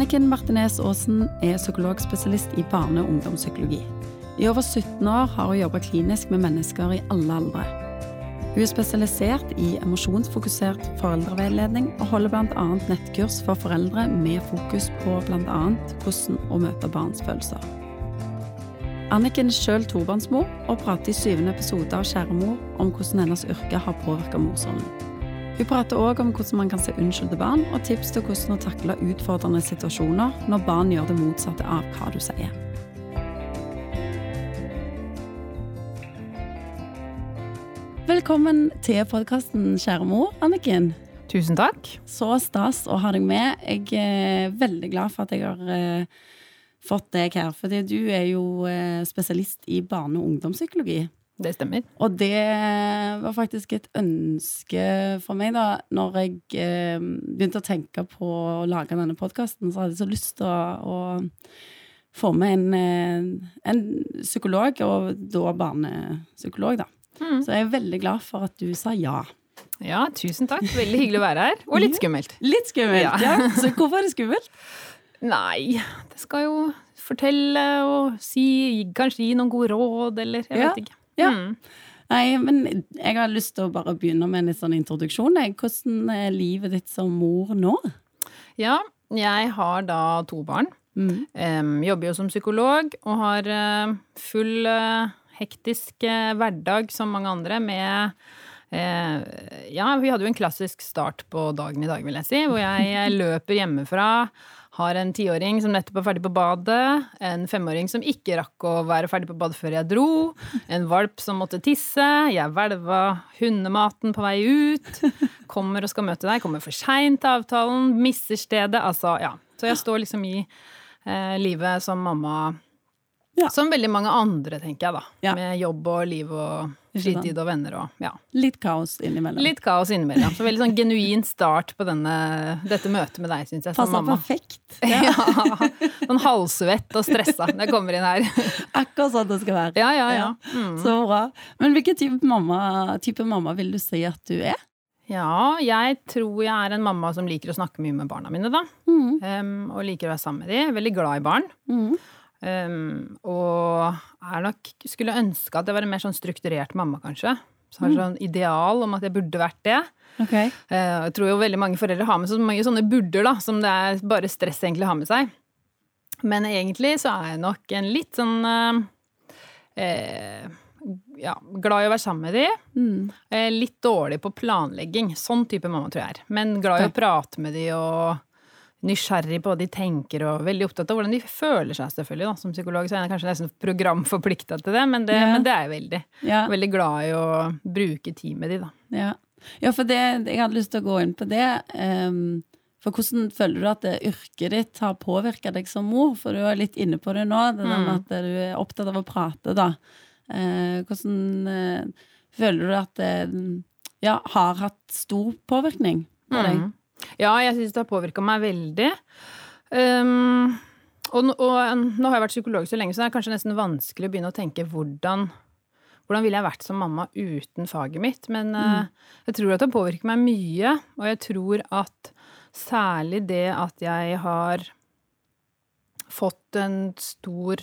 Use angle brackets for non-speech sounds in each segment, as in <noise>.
Anniken Martinez Aasen er psykologspesialist i barne- og ungdomspsykologi. I over 17 år har hun jobba klinisk med mennesker i alle aldre. Hun er spesialisert i emosjonsfokusert foreldreveiledning og holder bl.a. nettkurs for foreldre med fokus på bl.a. hvordan å møte barns følelser. Anniken er sjøl tobarnsmor og prater i syvende episode av Kjære mor om hvordan hennes yrke har påvirka morsrollen. Hun prater òg om hvordan man kan se unnskyld til barn, og tips til hvordan å takle utfordrende situasjoner når barn gjør det motsatte av hva du sier. Velkommen til podkasten Kjære mor, Anniken. Tusen takk. Så stas å ha deg med. Jeg er veldig glad for at jeg har eh, fått deg her. Fordi du er jo eh, spesialist i barne- og ungdomspsykologi. Det stemmer. Og det var faktisk et ønske for meg, da. Når jeg eh, begynte å tenke på å lage denne podkasten, så hadde jeg så lyst til å, å få med en, eh, en psykolog, og da barnepsykolog, da. Mm. Så jeg er veldig glad for at du sa ja. Ja, tusen takk. Veldig hyggelig å være her. Og litt skummelt. Litt skummelt, ja. Ja. Så hvorfor er det skummelt? Nei, det skal jo fortelle og si Kanskje gi noen gode råd, eller jeg Ja. vet ikke. Ja. Mm. Nei, men jeg har lyst til å bare begynne med en litt sånn introduksjon. Hvordan er livet ditt som mor nå? Ja, jeg har da to barn. Mm. Um, jobber jo som psykolog og har uh, full uh, hektisk uh, hverdag som mange andre med Ja, vi hadde jo en klassisk start på dagen i dag, vil jeg si, hvor jeg løper hjemmefra. Har en tiåring som nettopp er ferdig på badet, en femåring som ikke rakk å være ferdig på badet før jeg dro, en valp som måtte tisse, jeg hvelva hundematen på vei ut, kommer og skal møte deg, kommer for seint til avtalen, misser stedet, altså ja. Så jeg står liksom i eh, livet som mamma Ja. Som veldig mange andre, tenker jeg, da. Ja. Med jobb og liv og fritid og venner og ja. Litt kaos innimellom. Litt kaos innimellom. Så veldig sånn genuin start på denne, dette møtet med deg, syns jeg, Passa perfekt. <laughs> Ja. Ja. Sånn halvsvett og stressa når jeg kommer inn her. <laughs> Akkurat sånn det skal være. Ja, ja, ja. Mm. Så bra. Men hvilken type mamma, type mamma vil du si at du er? Ja, jeg tror jeg er en mamma som liker å snakke mye med barna mine, da. Mm. Um, og liker å være sammen med dem. Veldig glad i barn. Mm. Um, og er nok skulle ønske at jeg var en mer sånn strukturert mamma, kanskje. Så har sånn ideal om at jeg burde vært det. Okay. Uh, jeg tror jo veldig mange foreldre har med så mange sånne burder, da, som det er bare stress egentlig å ha med seg. Men egentlig så er jeg nok en litt sånn uh, uh, ja, glad i å være sammen med de. Mm. Litt dårlig på planlegging. Sånn type mamma tror jeg er. Men glad i å prate med de og nysgjerrig på hva de tenker, og veldig opptatt av hvordan de føler seg, selvfølgelig. Da. Som psykolog så er jeg kanskje nesten programforplikta til det, men det, Ja. men det er jeg veldig. Ja. Veldig glad i å bruke tid med de, da. Ja. ja, for det, jeg hadde lyst til å gå inn på det. Um, for hvordan føler du at det, yrket ditt har påvirka deg som mor? For du er litt inne på det nå, det der med Mm. at du er opptatt av å prate, da. Uh, hvordan uh, føler du at det ja, har hatt stor påvirkning på deg? Mm. Ja, jeg syns det har påvirka meg veldig. Um, og, og um, nå har jeg vært psykolog så lenge, så det er kanskje nesten vanskelig å begynne å tenke hvordan hvordan ville jeg vært som mamma uten faget mitt? Men eh, jeg tror at det påvirket meg mye. Og jeg tror at særlig det at jeg har fått en stor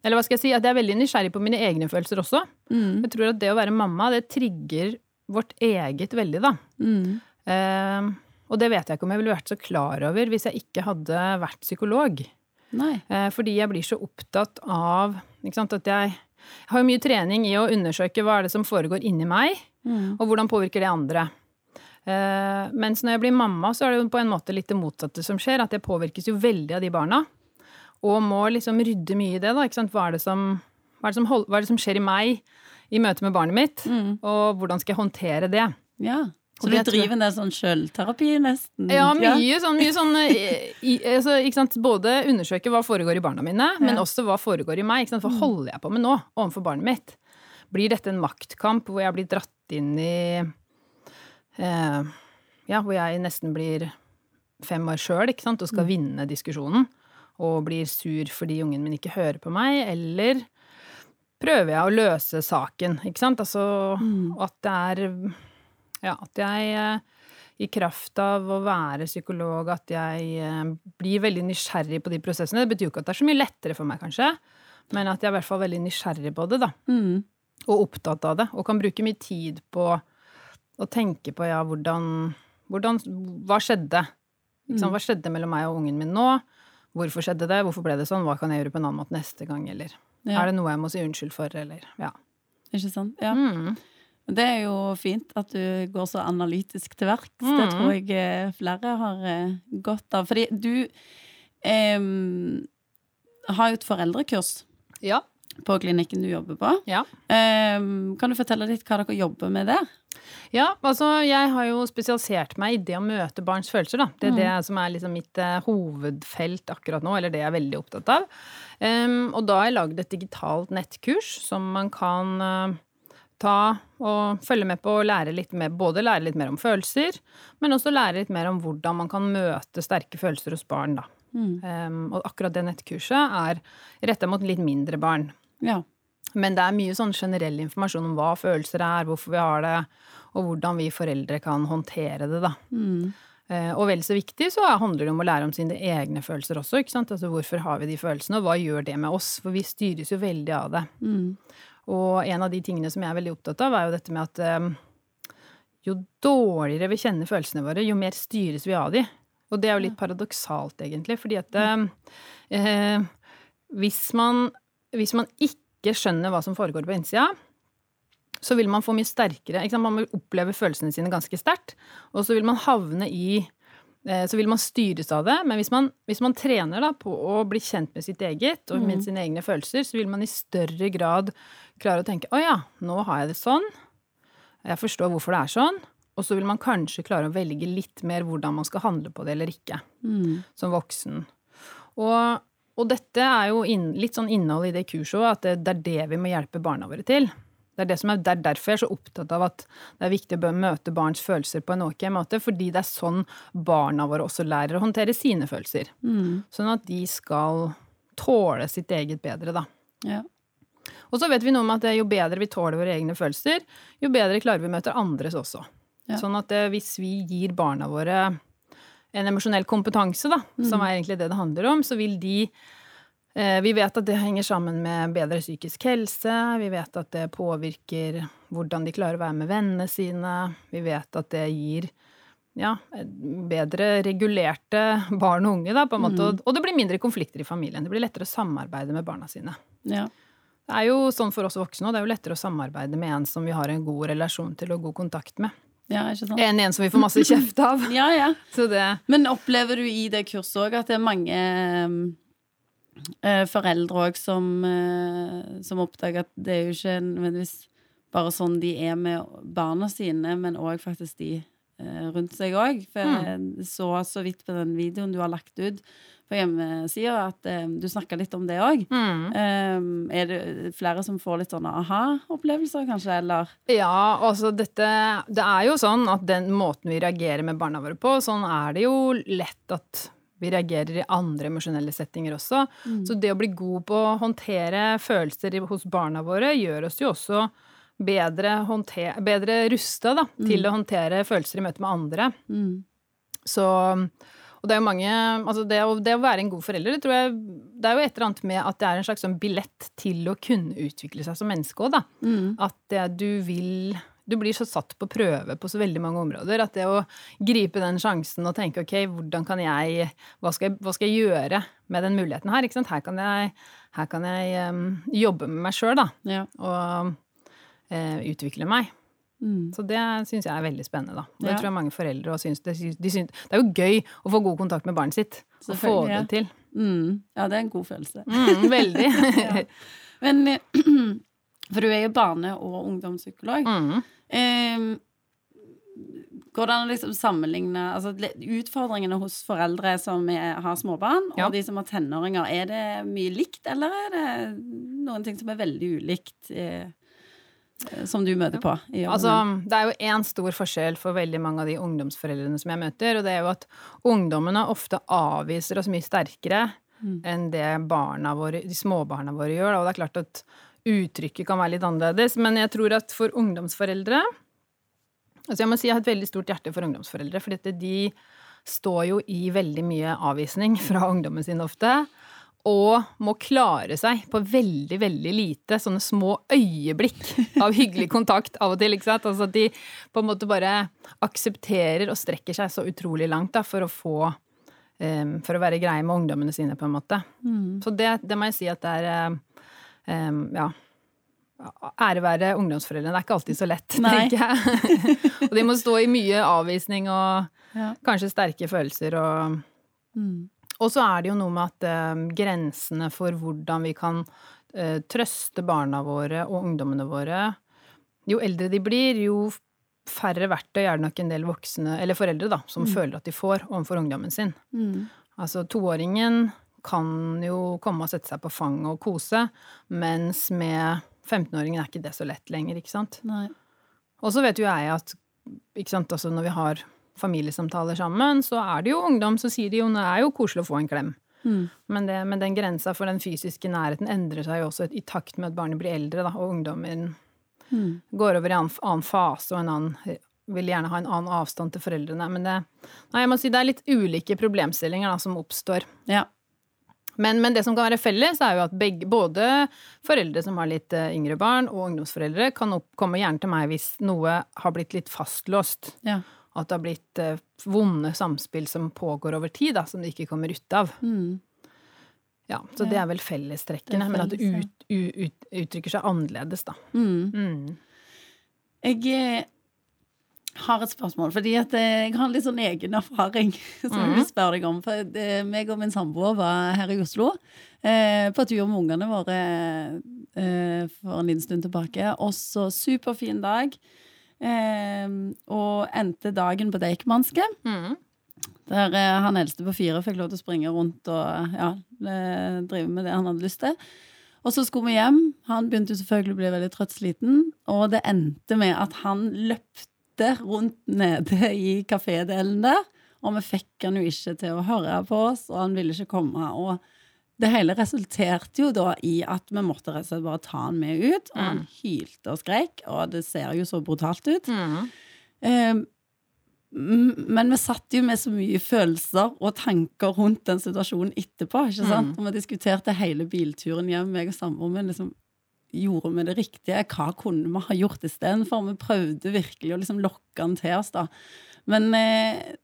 Eller hva skal jeg si? At jeg er veldig nysgjerrig på mine egne følelser også. Mm. Jeg tror at det å være mamma, det trigger vårt eget veldig, da. Mm. Eh, og det vet jeg ikke om jeg ville vært så klar over hvis jeg ikke hadde vært psykolog. Nei. Eh, fordi jeg blir så opptatt av ikke sant, at jeg, har mye trening i å undersøke hva er det som foregår inni meg, Mm. og hvordan påvirker det andre. Eh, mens når jeg blir mamma, så er det jo på en måte litt det motsatte som skjer. At jeg påvirkes jo veldig av de barna. Og må liksom rydde mye i det, da. Ikke sant? Hva, er det som, er det som hold, er det som skjer i meg i møte med barnet mitt? Mm. Og hvordan skal jeg håndtere det? Ja. Så du driver del sånn sjølterapi, nesten? Ja, mye sånn, mye sånn eh, i, altså, sant? Både undersøke hva foregår i barna mine, men også hva foregår i meg. Ikke sant? Hva holder jeg på med nå overfor barnet mitt? Blir dette en maktkamp hvor jeg blir dratt inn i eh, Ja, hvor jeg nesten blir fem år sjøl og skal vinne diskusjonen, og blir sur fordi ungen min ikke hører på meg, eller prøver jeg å løse saken, ikke sant? Altså Mm. at det er Ja, at jeg eh, i kraft av å være psykolog at jeg eh, blir veldig nysgjerrig på de prosessene. Det betyr jo ikke at det er så mye lettere for meg, kanskje, men at jeg er i hvert fall veldig nysgjerrig på det, da. Mm. Og opptatt av det. Og kan bruke mye tid på å tenke på ja, hvordan, hvordan Hva skjedde? Ikke? Hva skjedde mellom meg og ungen min nå? Hvorfor skjedde det? Hvorfor ble det sånn? Hva kan jeg gjøre på en annen måte neste gang? Eller Ja. er det noe jeg må si unnskyld for? Eller ja. Ikke sant? Ja. Mm. Det er jo fint at du går så analytisk til verks. Det Mm. tror jeg eh, flere har eh, godt av. Fordi du eh, har jo et foreldrekurs ja. på klinikken du jobber på. Ja. Eh, kan du fortelle litt hva dere jobber med der? Ja, altså jeg har jo spesialisert meg i det å møte barns følelser, da. Det er det som er liksom mitt eh, hovedfelt akkurat nå, eller det jeg er veldig opptatt av. Um, og da har jeg lagd et digitalt nettkurs som man kan eh, ta og følge med på og lære litt mer, både lære litt mer om følelser, men også lære litt mer om hvordan man kan møte sterke følelser hos barn, da. Em, og akkurat det nettkurset er retta mot litt mindre barn. Ja. Men det er mye sånn generell informasjon om hva følelser er, hvorfor vi har det, og hvordan vi foreldre kan håndtere det, da. Eh, Og vel så viktig så handler det om å lære om sine egne følelser også, ikke sant. Altså hvorfor har vi de følelsene, og hva gjør det med oss? For vi styres jo veldig av det. Og en av de tingene som jeg er veldig opptatt av, er jo dette med at eh, jo dårligere vi kjenner følelsene våre, jo mer styres vi av de. Og det er jo litt paradoksalt, egentlig, fordi at eh, eh, hvis, man, hvis man ikke skjønner hva som foregår på innsida, så vil man få mye sterkere? Man vil oppleve følelsene sine ganske sterkt, og så vil man havne i så vil man styres av det, men hvis man, hvis man trener da, på å bli kjent med sitt eget og med sine egne følelser, så vil man i større grad klare å tenke å ja, nå har jeg det sånn, jeg forstår hvorfor det er sånn, og så vil man kanskje klare å velge litt mer hvordan man skal handle på det eller ikke, som voksen. Og, og dette er jo inn, litt sånn innhold i det kurset òg, at det, det er det vi må hjelpe barna våre til. Det er, det, som er, det er derfor jeg er så opptatt av at det er viktig å møte barns følelser på en ok måte, fordi det er sånn barna våre også lærer å håndtere sine følelser. Sånn at de skal tåle sitt eget bedre, da. ja. Og så vet vi noe om at jo bedre vi tåler våre egne følelser, jo bedre klarer vi å møte andres også. Ja. Sånn at eh, hvis vi gir barna våre en emosjonell kompetanse, da, som er egentlig det det handler om, så vil de Vi vet at det henger sammen med bedre psykisk helse, vi vet at det påvirker hvordan de klarer å være med vennene sine, vi vet at det gir ja, bedre regulerte barn og unge, da, på en måte. Og, og det blir mindre konflikter i familien. Det blir lettere å samarbeide med barna sine. ja. Det er jo sånn for oss voksne, òg, det er jo lettere å samarbeide med en som vi har en god relasjon til og god kontakt med, Ja, enn en som vi får masse kjeft av. <laughs> Ja, ja. Så det Men opplever du i det kurset òg at det er mange eh, foreldre òg som, eh, som oppdager at det er jo ikke nødvendigvis bare sånn de er med barna sine, men òg faktisk de eh, rundt seg òg. For jeg så så vidt på den videoen du har lagt ut på hjemmesida, at eh, du snakka litt om det òg. mm. er det flere som får litt sånne aha-opplevelser, kanskje, eller? Ja, altså dette Det er jo sånn at den måten vi reagerer med barna våre på, sånn er det jo lett at vi reagerer i andre emosjonelle settinger også. Så det å bli god på å håndtere følelser hos barna våre gjør oss jo også bedre, håndte- bedre rusta da, til å håndtere følelser i møte med andre. Så og det er mange altså det, å, det å være en god forelder, det tror jeg Det er jo et eller annet med at det er en slags sånn billett til å kunne utvikle seg som menneske òg, da. At det, du vil Du blir så satt på prøve på så veldig mange områder at det å gripe den sjansen og tenke ok, hvordan kan jeg Hva skal jeg, hva skal jeg gjøre med den muligheten her? Ikke sant? Her kan jeg, her kan jeg um, jobbe med meg sjøl, da. Ja. Og uh, utvikle meg. Så det syns jeg er veldig spennende, da. Og det Ja. tror jeg mange foreldre òg syns. Det, syns- de syns. det er jo gøy å få god kontakt med barnet sitt. Og få ja. det til. Mm. Ja, det er en god følelse. Mm, veldig. <laughs> Men <clears throat> eh, For du er jo barne- og ungdomspsykolog. Mm. Eh, går det an å liksom sammenligne altså, utfordringene hos foreldre som er, har småbarn, Ja. og de som har tenåringer? Er det mye likt, eller er det noen ting som er veldig ulikt eh, som du møter på? Altså, det er jo én stor forskjell for veldig mange av de ungdomsforeldrene som jeg møter, og det er jo at ungdommene ofte avviser oss mye sterkere enn det barna våre, de småbarna våre gjør. Og det er klart at uttrykket kan være litt annerledes, men jeg tror at for ungdomsforeldre Altså jeg må si jeg har et veldig stort hjerte for ungdomsforeldre, for de står jo i veldig mye avvisning fra ungdommen sin ofte. Og må klare seg på veldig, veldig lite sånne små øyeblikk av hyggelig kontakt av og til. ikke sant? Altså at de på en måte bare aksepterer og strekker seg så utrolig langt da, for å få um, For å være greie med ungdommene sine, på en måte. Mm. Så det, det, må jeg si at det er um, Ja ære være ungdomsforeldrene. Det er ikke alltid så lett, Nei. tenker jeg. <laughs> og de må stå i mye avvisning og ja. kanskje sterke følelser og mm. Og så er det jo noe med at uh, grensene for hvordan vi kan uh, trøste barna våre og ungdommene våre Jo eldre de blir, jo færre verktøy er det nok en del voksne, eller foreldre, da, som mm. føler at de får overfor ungdommen sin. Mm. Altså toåringen kan jo komme og sette seg på fanget og kose, mens med 15-åringen er ikke det så lett lenger, ikke sant. Nei. Og så vet jo jeg at ikke sant, altså når vi har familiesamtaler sammen, så er det jo ungdom som sier de jo det er jo koselig å få en klem. Mm. Men, det, men, den grensa for den fysiske nærheten endrer seg jo også i takt med at barnet blir eldre, da, og ungdommen mm. går over i en annen fase og en annen vil gjerne ha en annen avstand til foreldrene. Men det, nei, jeg må si det er litt ulike problemstillinger da, som oppstår. Ja. Men, men, det som kan være felles, er jo at begge, både foreldre som har litt eh, yngre barn, og ungdomsforeldre kan opp, komme gjerne til meg hvis noe har blitt litt fastlåst. Ja. At det har blitt eh, vonde samspill som pågår over tid, da, som de ikke kommer ut av. Mm. Ja, så det er vel fellestrekkene, men at det ut, ut, uttrykker seg annerledes, da. Mm. Mm. Jeg eh, har et spørsmål, fordi at eh, jeg har litt sånn egen erfaring <laughs> som jeg vil mhm. spørre deg om. For meg og min samboer var her i Oslo eh, på tur med ungene våre eh, for en liten stund tilbake. Også superfin dag. Eh, og endte dagen på Deichmanske. Mm. Der eh, han eldste på fire fikk lov til å springe rundt og ja, eh, drive med det han hadde lyst til. Og så skulle vi hjem. Han begynte selvfølgelig å bli veldig trøtt sliten. Og det endte med at han løpte sitte rundt nede i kafédelen der. Og vi fikk han jo ikke til å høre på oss, og han ville ikke komme. Og det hele resulterte jo da i at vi måtte rett og slett bare ta han med ut. Og han mm. hylte og skrek, og det ser jo så brutalt ut. Mm. Um, men vi satt jo med så mye følelser og tanker rundt den situasjonen etterpå. ikke sant? Mm. Og vi diskuterte hele bilturen hjem, meg og samboeren min. Liksom, gjorde vi det riktige? Hva kunne vi ha gjort istedenfor? Vi prøvde virkelig å liksom lokke han til oss, da. Men eh,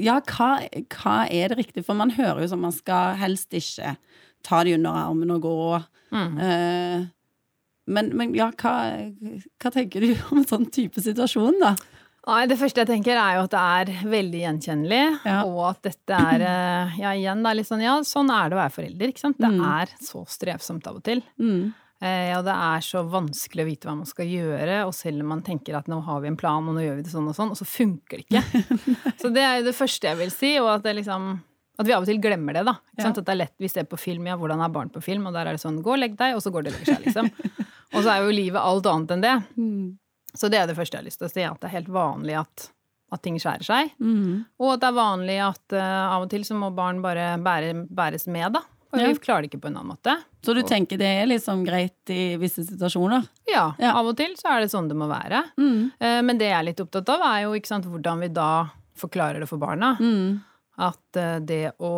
ja, hva, hva, er det riktige? For man hører jo som man skal helst ikke ta de under armen og gå. Mm. Eh, men, men, ja, hva, hva, tenker du om en sånn type situasjon, da? Nei, Det første jeg tenker, er jo at det er veldig gjenkjennelig. Ja. Og at dette er eh, Ja, igjen, det er litt sånn Ja, sånn er det å være forelder, ikke sant. Det mm. er så strevsomt av og til. Mm. Eh, og det er så vanskelig å vite hva man skal gjøre, og selv om man tenker at nå har vi en plan, og nå gjør vi det sånn og sånn, og så funker det ikke. <laughs> så det er jo det første jeg vil si, og at det liksom at vi av og til glemmer det, da. Ja. At det er lett, Vi ser på film, ja, hvordan er barn på film? Og der er det sånn, gå og legg deg, og så går det og legger seg, liksom. <laughs> og så er jo livet alt annet enn det. Mm. Så det er det første jeg har lyst til å si, at det er helt vanlig at, at ting skjærer seg. Mm. Og at det er vanlig at uh, av og til så må barn bare bære, bæres med, da. Og ja. vi klarer det ikke på en annen måte. Så du tenker det er liksom greit i visse situasjoner? Ja, ja. av og til så er det sånn det må være. Mm. Eh, men det jeg er litt opptatt av, er jo ikke sant, hvordan vi da forklarer det for barna. Mm. At eh, det å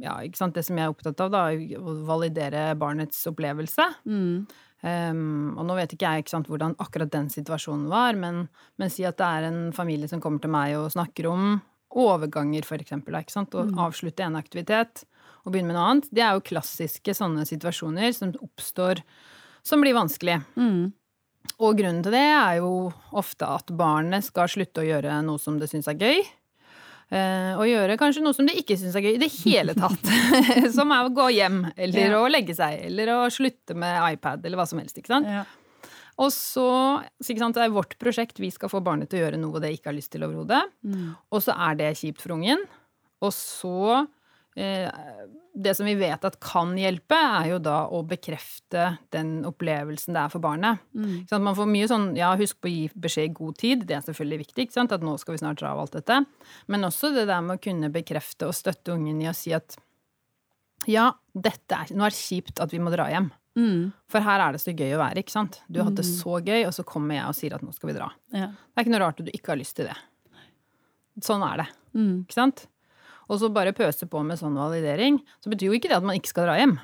Ja, ikke sant, det som jeg er opptatt av, da, å validere barnets opplevelse. Mm. Um, og nå vet ikke jeg ikke sant, hvordan akkurat den situasjonen var, men, men, si at det er en familie som kommer til meg og snakker om overganger, for eksempel, ikke og mm. avslutte en aktivitet og begynne med noe annet. Det er jo klassiske sånne situasjoner som oppstår som blir vanskelig. Mm. Og grunnen til det er jo ofte at barnet skal slutte å gjøre noe som det syns er gøy. Eh, og gjøre kanskje noe som det ikke syns er gøy i det hele tatt. <laughs> <laughs> som er å gå hjem, eller ja. å legge seg, eller å slutte med iPad, eller hva som helst. ikke sant? Ja. Og så, så sant, det er vårt prosjekt, vi skal få barnet til å gjøre noe det ikke har lyst til overhodet. Mm. Og så er det kjipt for ungen. Og så det som vi vet at kan hjelpe, er jo da å bekrefte den opplevelsen det er for barnet. Mm. Man får mye sånn ja, husk på å gi beskjed i god tid, det er selvfølgelig viktig. At nå skal vi snart dra av alt dette. Men også det der med å kunne bekrefte og støtte ungen i å si at ja, dette er, nå er det kjipt at vi må dra hjem. Mm. For her er det så gøy å være, ikke sant. Du har hatt det så gøy, og så kommer jeg og sier at nå skal vi dra. Ja. Det er ikke noe rart at du ikke har lyst til det. Sånn er det, Mm. ikke sant. Og så bare pøse på med sånn validering, så betyr jo ikke det at man ikke skal dra hjem.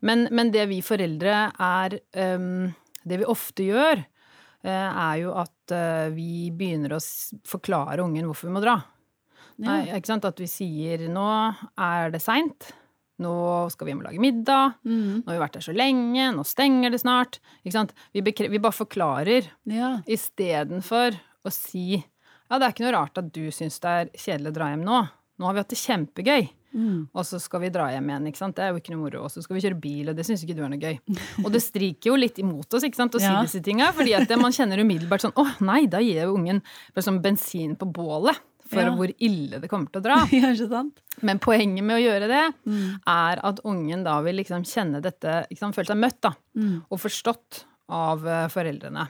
Men, men det vi foreldre er um, Det vi ofte gjør, uh, er jo at uh, vi begynner å forklare ungen hvorfor vi må dra. Ja. Nei, ikke sant? At vi sier nå er det seint, nå skal vi hjem og lage middag, Mm. nå har vi vært der så lenge, nå stenger det snart. Vi, vi bare forklarer Ja. istedenfor å si ja, det er ikke noe rart at du syns det er kjedelig å dra hjem nå. Nå har vi hatt det kjempegøy. Mm. Og så skal vi dra hjem igjen, ikke sant. Det er jo ikke noe moro. Og så skal vi kjøre bil, og det syns ikke du er noe gøy. Og det striker jo litt imot oss, ikke sant, å Ja. si disse tinga. Fordi at man kjenner umiddelbart sånn åh nei, da gir jo ungen sånn bensin på bålet. For Ja. hvor ille det kommer til å dra. <laughs> ja, ikke sant? Men poenget med å gjøre det, Mm. er at ungen da vil liksom kjenne dette, ikke sant, føle seg møtt, da. Mm. Og forstått av eh, foreldrene.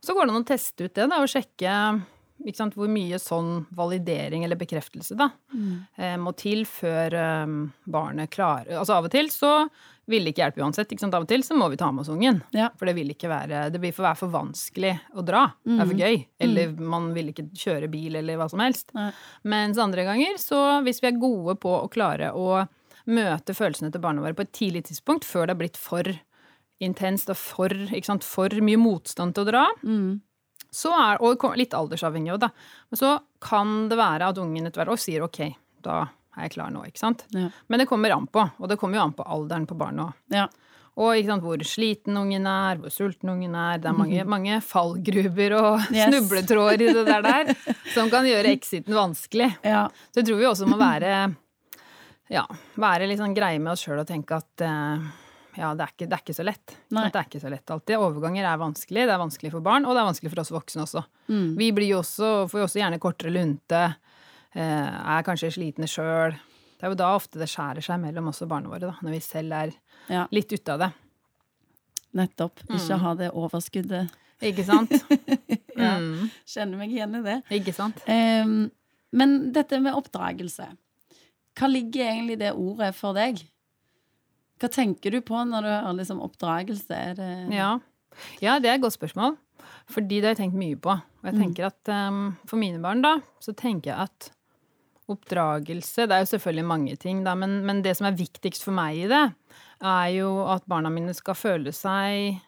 Så går det an å teste ut det, da, og sjekke hvor mye sånn validering eller bekreftelse da, Mm. eh, må til før eh, barnet klarer Altså av og til så vil det ikke hjelpe uansett. Ikke sant? Av og til så må vi ta med oss ungen. Ja. For det vil ikke være Det blir for være for vanskelig å dra. Det er for gøy. Eller man vil ikke kjøre bil eller hva som helst. Nei. Mens andre ganger, så hvis vi er gode på å klare å møte følelsene til barna våre på et tidlig tidspunkt, før det har blitt for intenst og for, ikke sant, for mye motstand til å dra, Mm. Så er, og litt aldersavhengig òg, da, men så kan det være at ungen etter hvert sier ok, da er jeg klar nå, ikke sant. Ja. Men det kommer an på, og det kommer jo an på alderen på barnet òg. Ja. Og ikke sant, hvor sliten ungen er, hvor sulten ungen er. Det er mange, <laughs> mange fallgruber og Yes. snubletråder i det der, der som kan gjøre exiten vanskelig. ja. Så jeg tror vi også må være, ja, være litt sånn greie med oss sjøl og tenke at eh, ja, det er, ikke, det er ikke så lett. Nei. Det er ikke så lett alltid. Overganger er vanskelig. Det er vanskelig for barn, og det er vanskelig for oss voksne også. Mm. Vi blir jo også, får jo også gjerne kortere lunte, eh, er kanskje slitne sjøl. Det er jo da ofte det skjærer seg mellom oss og barna våre, da, når vi selv er ja. litt ute av det. Nettopp. Mm. Ikke ha det overskuddet. Ikke sant? <laughs> Ja. mm, Kjenner meg igjen i det. ikke sant? Um, men dette med oppdragelse. Hva ligger egentlig i det ordet for deg? Hva tenker du på når du hører liksom oppdragelse? Er det Ja. ja, det er et godt spørsmål. Fordi det har jeg tenkt mye på. Og jeg tenker at um, for mine barn, da, så tenker jeg at oppdragelse Det er jo selvfølgelig mange ting, da, men, men det som er viktigst for meg i det, er jo at barna mine skal føle seg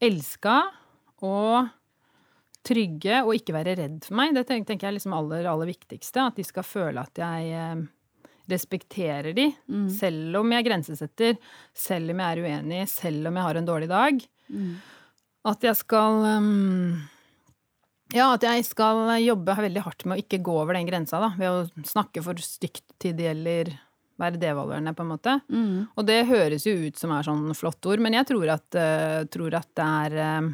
elska og trygge og ikke være redd for meg. Det tenker jeg er liksom aller, aller viktigste. At de skal føle at jeg eh, respekterer de, selv om jeg grensesetter, selv om jeg er uenig, selv om jeg har en dårlig dag. Mm. At jeg skal um, Ja, at jeg skal jobbe veldig hardt med å ikke gå over den grensa, da. Ved å snakke for stygt til det eller være devaluerende, på en måte. Mm. Og det høres jo ut som er sånn flott ord, men jeg tror at, uh, tror at det er uh,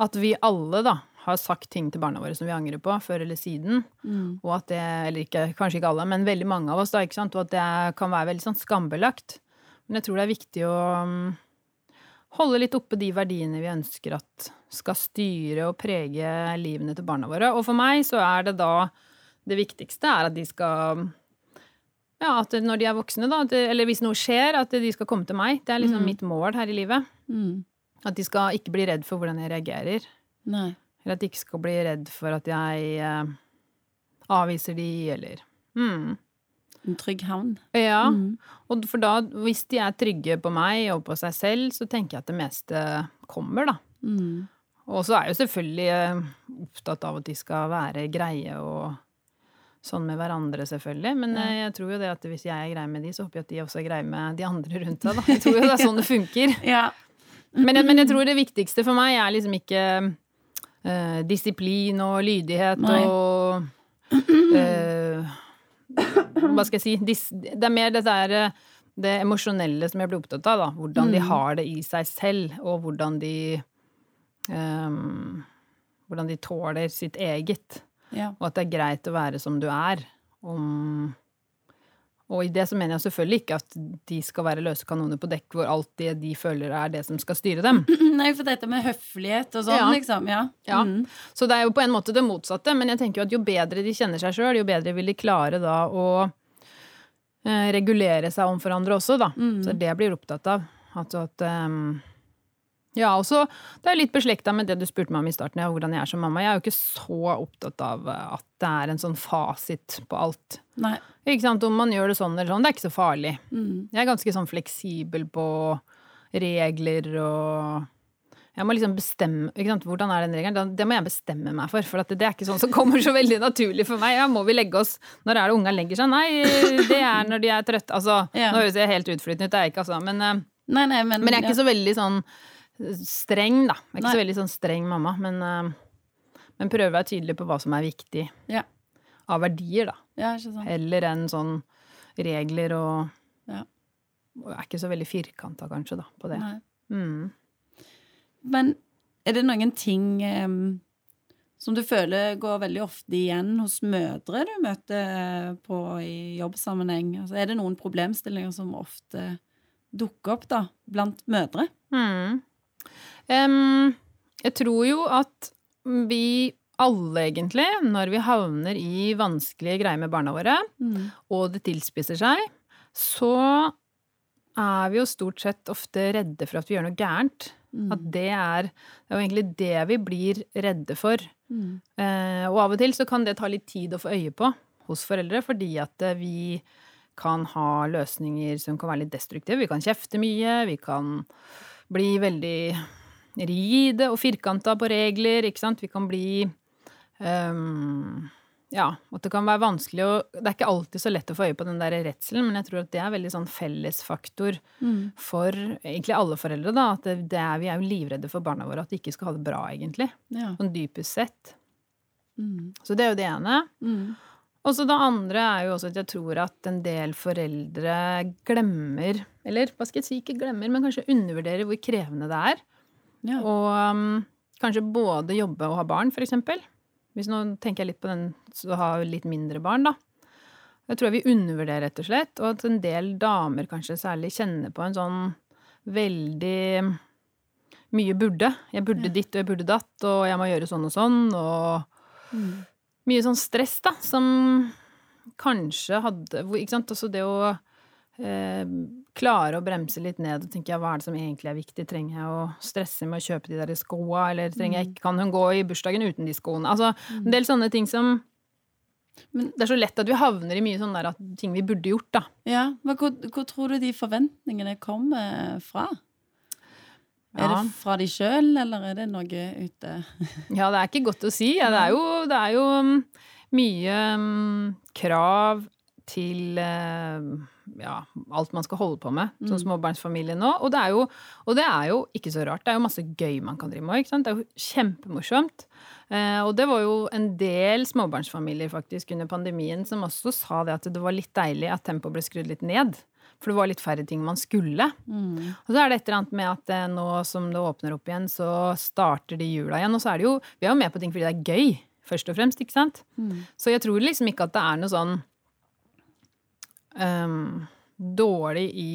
At vi alle, da, har sagt ting til barna våre som vi angrer på, før eller siden. Mm. Og at det, eller ikke, kanskje ikke alle, men veldig mange av oss, da, ikke sant. Og at det kan være veldig sånn skambelagt. Men jeg tror det er viktig å um, holde litt oppe de verdiene vi ønsker at skal styre og prege livene til barna våre. Og for meg så er det da det viktigste er at de skal Ja, at når de er voksne, da, eller hvis noe skjer, at de skal komme til meg. Det er liksom mitt mål her i livet. Mm. At de skal ikke bli redd for hvordan jeg reagerer. Nei. Eller at de ikke skal bli redd for at jeg eh, avviser de, eller mm. En trygg havn. Ja. Mm. Og for da, hvis de er trygge på meg og på seg selv, så tenker jeg at det meste kommer, da. Mm. Og så er jeg jo selvfølgelig eh, opptatt av at de skal være greie og sånn med hverandre, selvfølgelig. Men Ja. eh, jeg tror jo det at hvis jeg er grei med de, så håper jeg at de også er greie med de andre rundt seg, da. Jeg tror jo det er sånn det funker. <laughs> Ja. Men jeg, men jeg tror det viktigste for meg er liksom ikke eh, disiplin og lydighet Nei. og eh, Hva skal jeg si? Dis, det er mer det der eh, det emosjonelle som jeg blir opptatt av. da. Hvordan de Mm. har det i seg selv, og hvordan de um, Hvordan de tåler sitt eget. ja. Og at det er greit å være som du er. Om og i det så mener jeg selvfølgelig ikke at de skal være løse kanoner på dekk hvor alt det de føler er det som skal styre dem. <clears throat> Nei, for dette med høflighet og sånn, Ja. liksom. Ja. Ja. Mm. Så det er jo på en måte det motsatte, men jeg tenker jo at jo bedre de kjenner seg sjøl, jo bedre vil de klare da å eh, regulere seg om andre også, da. Mm. Så det blir opptatt av. Altså at um, Ja, og så Det er litt beslekta med det du spurte meg om i starten, ja, hvordan jeg er som mamma. Jeg er jo ikke så opptatt av at det er en sånn fasit på alt. Nei. Ikke sant? Om man gjør det sånn eller sånn, det er ikke så farlig. Mm. Jeg er ganske sånn fleksibel på regler og jeg må liksom bestemme ikke sant? Hvordan er den regelen? Det må jeg bestemme meg for, for det er ikke sånn som kommer så veldig naturlig for meg. Ja, må vi legge oss Når er det unga legger seg? Nei, det er når de er trøtte. Altså, Ja. nå høres jeg helt utflytende ut, det er jeg ikke, altså. Men, eh, Nei, nei, men, men jeg er ikke ja. så veldig sånn streng, da. Jeg er ikke Nei. så veldig sånn streng mamma, men, uh, men prøver å være tydelig på hva som er viktig Ja. av verdier, da. ja. Heller enn sånn regler og Ja. og er ikke så veldig firkanta, kanskje, da, på det. Mm. Men er det noen ting um, som du føler går veldig ofte igjen hos mødre du møter på i jobbsammenheng? Altså, er det noen problemstillinger som ofte dukker opp da, blant mødre? Mm. Em, jeg tror jo at vi alle, egentlig, når vi havner i vanskelige greier med barna våre, og det tilspisser seg, så er vi jo stort sett ofte redde for at vi gjør noe gærent. Mm. At det er, det er jo egentlig det vi blir redde for. Mm. Eh, og av og til så kan det ta litt tid å få øye på hos foreldre, fordi at eh, vi kan ha løsninger som kan være litt destruktive. Vi kan kjefte mye, vi kan bli veldig rigide og firkanta på regler, ikke sant. Vi kan bli um, ja, at det kan være vanskelig å Det er ikke alltid så lett å få øye på den der redselen, men jeg tror at det er veldig sånn fellesfaktor Mm. for egentlig alle foreldre, da. At det, det er, vi er jo livredde for barna våre, at de ikke skal ha det bra, egentlig. Ja. Sånn dypest sett. Mm. Så det er jo det ene. Mm. Og så det andre er jo også at jeg tror at en del foreldre glemmer, eller hva skal jeg si, ikke glemmer, men kanskje undervurderer hvor krevende det er. Ja. Og um, kanskje både jobbe og ha barn, for eksempel. Hvis nå tenker jeg litt på den som har litt mindre barn, da. Jeg tror vi undervurderer, rett og slett. Og at en del damer kanskje særlig kjenner på en sånn veldig mye burde. Jeg burde Ja. ditt og jeg burde datt, og jeg må gjøre sånn og sånn, og Mm. Mye sånn stress, da, som kanskje hadde Ikke sant, altså det å eh, klare å bremse litt ned og tenke ja, hva er det som egentlig er viktig? Trenger jeg å stresse med å kjøpe de der skoa, eller trenger jeg ikke, kan hun gå i bursdagen uten de skoene? Altså en del sånne ting som Men- Det er så lett at vi havner i mye sånn der at ting vi burde gjort, da. Ja, men hvor, hvor tror du de forventningene kommer fra? Er det fra de sjøl, eller er det noe ute <laughs> Ja, det er ikke godt å si. Ja, det er jo, det er jo mm, mye um, krav til uh, ja, alt man skal holde på med som Mm. småbarnsfamilie nå. Og det, jo, og det er jo ikke så rart. Det er jo masse gøy man kan drive med. Det er jo kjempemorsomt. Uh, og det var jo en del småbarnsfamilier faktisk under pandemien som også sa det at det var litt deilig at tempoet ble skrudd litt ned. For det var litt færre ting man skulle. mm. Og så er det et eller annet med at eh, nå som det åpner opp igjen, så starter de jula igjen. Og så er det jo Vi er jo med på ting fordi det er gøy, først og fremst, ikke sant? Mm. Så jeg tror liksom ikke at det er noe sånn um, dårlig i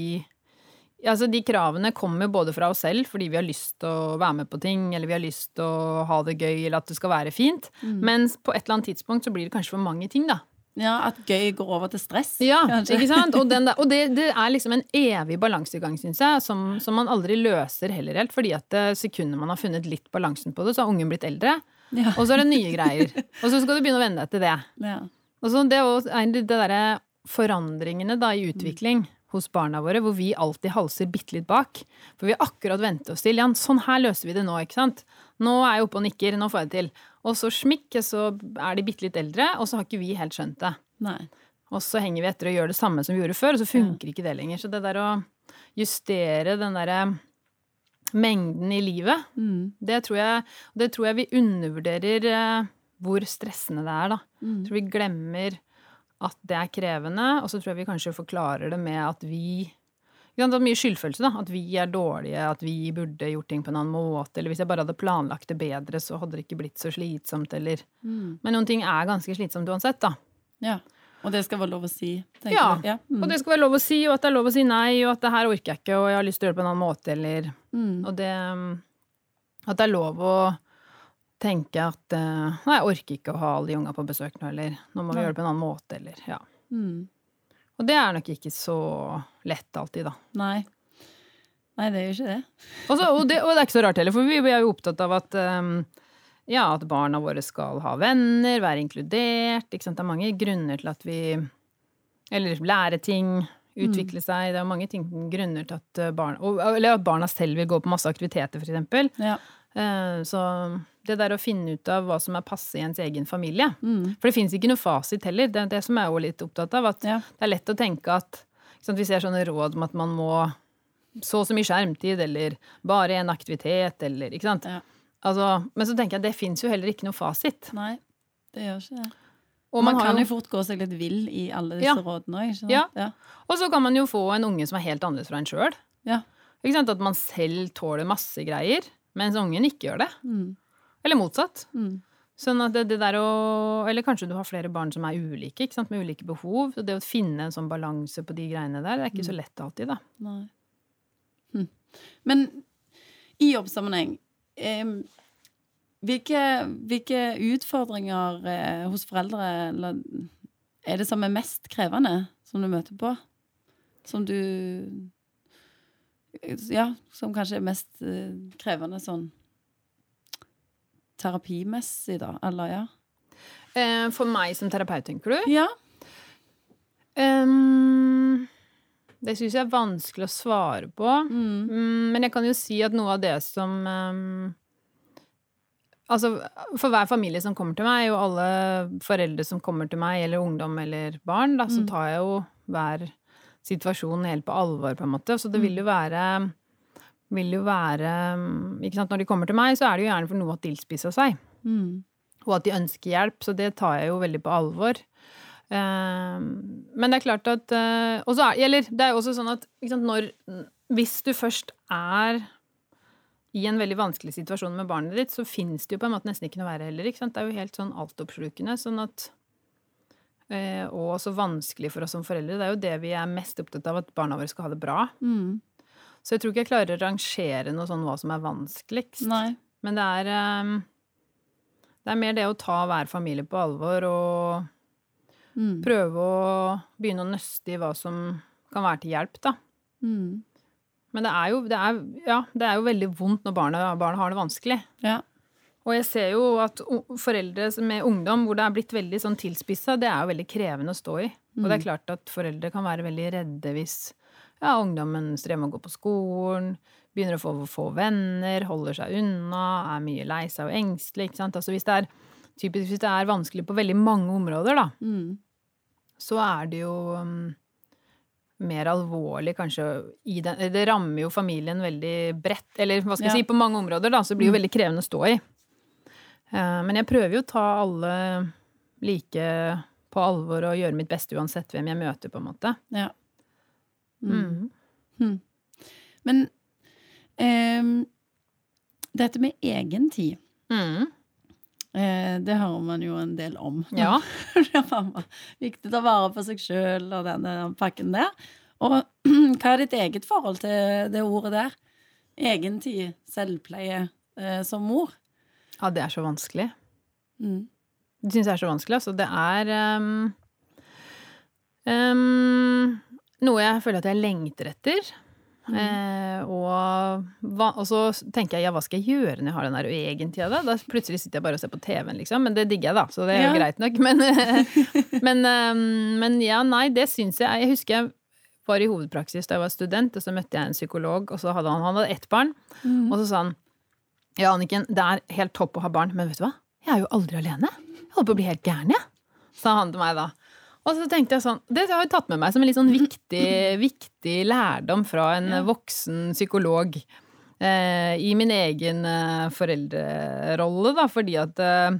Altså, de kravene kommer både fra oss selv, fordi vi har lyst til å være med på ting, eller vi har lyst til å ha det gøy, eller at det skal være fint. Mm. Mens på et eller annet tidspunkt så blir det kanskje for mange ting, da. Ja, at gøy går over til stress, Ja, kanskje. ikke sant? Og, den der, <laughs> og det, det er liksom en evig balansegang, syns jeg, som, som man aldri løser heller helt. Fordi at det sekundet man har funnet litt balansen på det, så har ungen blitt eldre. Ja. Og så er det nye greier. Og så skal du begynne å venne deg til det. Ja. Og så det det derre forandringene da i utvikling hos barna våre, hvor vi alltid halser bitte litt bak. For vi har akkurat vent oss til. Jan, sånn her løser vi det nå, ikke sant. Nå er jeg oppe og nikker, nå får jeg det til. Og så smikk, så er de bitte litt eldre, og så har ikke vi helt skjønt det. Nei. Og så henger vi etter og gjør det samme som vi gjorde før, og så funker ikke det lenger. Så det der å justere den derre mengden i livet, Mm. det tror jeg, det tror jeg vi undervurderer eh, hvor stressende det er, da. Mm. Jeg tror vi glemmer at det er krevende, og så tror jeg vi kanskje forklarer det med at vi Det er mye skyldfølelse, da. At vi er dårlige, at vi burde gjort ting på en annen måte. Eller hvis jeg bare hadde planlagt det bedre, så hadde det ikke blitt så slitsomt, eller Mm. Men noen ting er ganske slitsomt uansett, da. Ja. Og det skal være lov å si, Ja. Ja. Mm. Og det skal være lov å si, og at det er lov å si nei, og at det her orker jeg ikke, og jeg har lyst til å gjøre det på en annen måte, eller Mm. Og det At det er lov å tenke at eh, Nei, jeg orker ikke å ha alle de unga på besøk nå, eller nå må vi gjøre det på en annen måte, eller Ja. Mm. Og det er nok ikke så lett alltid, da. Nei. Nei, det er jo ikke det. Også, og, det, og det er ikke så rart heller, for vi, vi er jo opptatt av at um, ja, at barna våre skal ha venner, være inkludert. Ikke sant? Det er mange grunner til at vi Eller lære ting, utvikle seg. Det er mange ting, grunner til at barna Eller at barna selv vil gå på masse aktiviteter, for eksempel. Ja. Uh, Så det der å finne ut av hva som er passe i ens egen familie Mm. For det fins ikke noe fasit heller. Det er det som jeg er jo litt opptatt av. At Ja. det er lett å tenke at sant, Vi ser sånne råd om at man må så og så mye skjermtid, eller bare en aktivitet, eller ikke sant. Ja. Altså, men så tenker jeg at det fins jo heller ikke noe fasit. Nei, det gjør ikke det. Og man, man kan jo- jo fort gå seg litt vill i alle disse Ja. rådene òg. Ja. Ja. Og så kan man jo få en unge som er helt annerledes fra en sjøl. Ja. At man selv tåler masse greier, mens ungen ikke gjør det. Mm. Eller motsatt. Mm. Sånn at det, det der å Eller kanskje du har flere barn som er ulike, ikke sant? med ulike behov. Så det å finne en sånn balanse på de greiene der, det er ikke så lett alltid, da. Nei. Hm. Men i jobbsammenheng em, hvilke, hvilke utfordringer eh, hos foreldre eller, er det som er mest krevende, som du møter på? Som du Ja, som kanskje er mest eh, krevende sånn terapimessig, da? Eller ja? Eh, For meg som terapeut, tenker du? Ja. Um, det syns jeg er vanskelig å svare på. Mm. Mm, Men jeg kan jo si at noe av det som um, Altså, for hver familie som kommer til meg, og alle foreldre som kommer til meg, eller ungdom eller barn, da, så Mm. tar jeg jo hver situasjon helt på alvor, på en måte. Så det vil Mm. jo være vil jo være ikke sant? Når de kommer til meg, så er det jo gjerne for noe at de tilspisser seg. Mm. Og at de ønsker hjelp, så det tar jeg jo veldig på alvor. Ehm, men det er klart at eh, Og så er, eller, det er jo også sånn at sant, når Hvis du først er i en veldig vanskelig situasjon med barnet ditt, så fins det jo på en måte nesten ikke noe verre heller. Ikke sant? Det er jo helt sånn altoppslukende. Sånn at eh, Og så vanskelig for oss som foreldre. Det er jo det vi er mest opptatt av, at barna våre skal ha det bra. Mm. Så jeg tror ikke jeg klarer å rangere noe sånn hva som er vanskeligst. Nei. Men det er um, Det er mer det å ta hver familie på alvor og Mm. prøve å begynne å nøste i hva som kan være til hjelp, da. Mm. Men det er jo, det er, ja, det er jo veldig vondt når barna, barna har det vanskelig. Ja. Og jeg ser jo at foreldre med ungdom hvor det er blitt veldig sånn tilspissa, det er jo veldig krevende å stå i. Og det er klart at foreldre kan være veldig redde hvis ja, ungdommen strever med å gå på skolen, begynner å få, få venner, holder seg unna, er mye lei seg og engstelig. Ikke sant? Altså hvis det er typisk hvis det er vanskelig på veldig mange områder, da, Mm. så er det jo um, mer alvorlig kanskje i den Det rammer jo familien veldig bredt, eller hva skal jeg Ja. si, på mange områder, da, så det blir jo veldig krevende å stå i. Uh, men jeg prøver jo å ta alle like på alvor og gjøre mitt beste uansett hvem jeg møter, på en måte. Ja. Mm. Men ehm, dette med egentid, Mm. eh, det hører man jo en del om. Ja. <laughs> Det er Viktig å ta vare på seg sjøl og denne pakken der. Og <clears throat> hva er ditt eget forhold til det ordet der? Egentid, selvpleie eh, som mor? ja, det er så vanskelig. Mm. Det syns jeg er så vanskelig. Altså, det er um, um, noe jeg føler at jeg lengter etter. Eh, og, hva, og så tenker jeg ja, hva skal jeg gjøre når jeg har den der egentida, da? Da plutselig sitter jeg bare og ser på TV-en, liksom. Men det digger jeg, da, så det er jo Ja. greit nok. <laughs> Men, men, um, men ja, nei, det syns jeg Jeg husker jeg var i hovedpraksis da jeg var student, og så møtte jeg en psykolog, og så hadde han, han hadde ett barn. Mm. Og så sa han ja, Anniken, det er helt topp å ha barn, men vet du hva? Jeg er jo aldri alene. Jeg holder på å bli helt gæren, jeg. Sa han til meg da. Og så tenkte jeg sånn, Det har jeg tatt med meg som en litt sånn viktig, viktig lærdom fra en Ja. voksen psykolog eh, i min egen eh, foreldrerolle, da, fordi at eh,